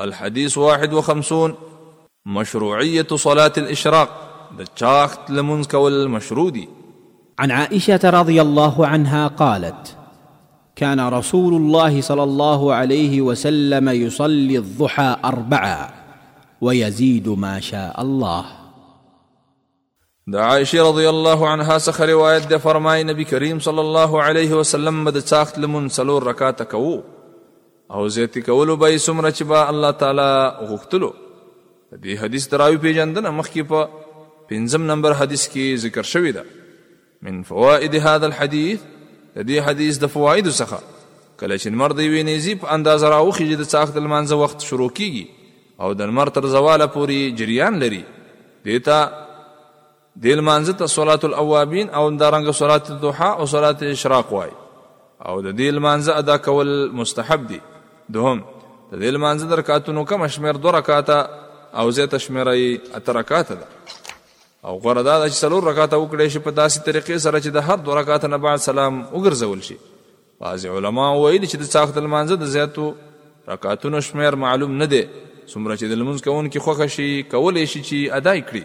الحديث واحد وخمسون مشروعية صلاة الإشراق دتشاخت لمنك والمشرودي عن عائشة رضي الله عنها قالت كان رسول الله صلى الله عليه وسلم يصلي الضحى أربعة ويزيد ما شاء الله د عائشه رضی الله عنها څخه روایت ده فرمای نبی کریم صلی الله علیه وسلم به د چاخت لمون څلور رکعات کوو او زیات کولو به سمره چې با الله تعالی غوښتلو دې حدیث دراوی پیجندنه مخکې په پنځم نمبر حدیث کې ذکر شوی ده من فوائد هذا الحديث د دې حدیث د فواید څخه کله چې نمر دی ویني زی په انداز راوخی چې د څاخ د لمانځه وخت شروع کیږي او د نمر تر زواله پوری جریان لري دیتا د لمانځه ته صلات الاوابین او دارنګ صلات الضحى او صلات الاشراق وای او د دې لمانځه ادا کول مستحب دي دوهم د دې لمانځه درکاتونو کم شمیر دو رکعاته او زیات شمیرې اترکعاته ده او غوره دا ده چې څلور رکعاته وکړی شي په داسې طریقې سره چې د هر دوه رکعاته نه بعد سلام وګرځول شي بعضې علما ویلي چې د څاښت لمانځه د زیاتو رکعاتونو شمیر معلوم نه دی څومره چې د لمونځ کوونکي خوښه شي کولی شي چې ادا کړي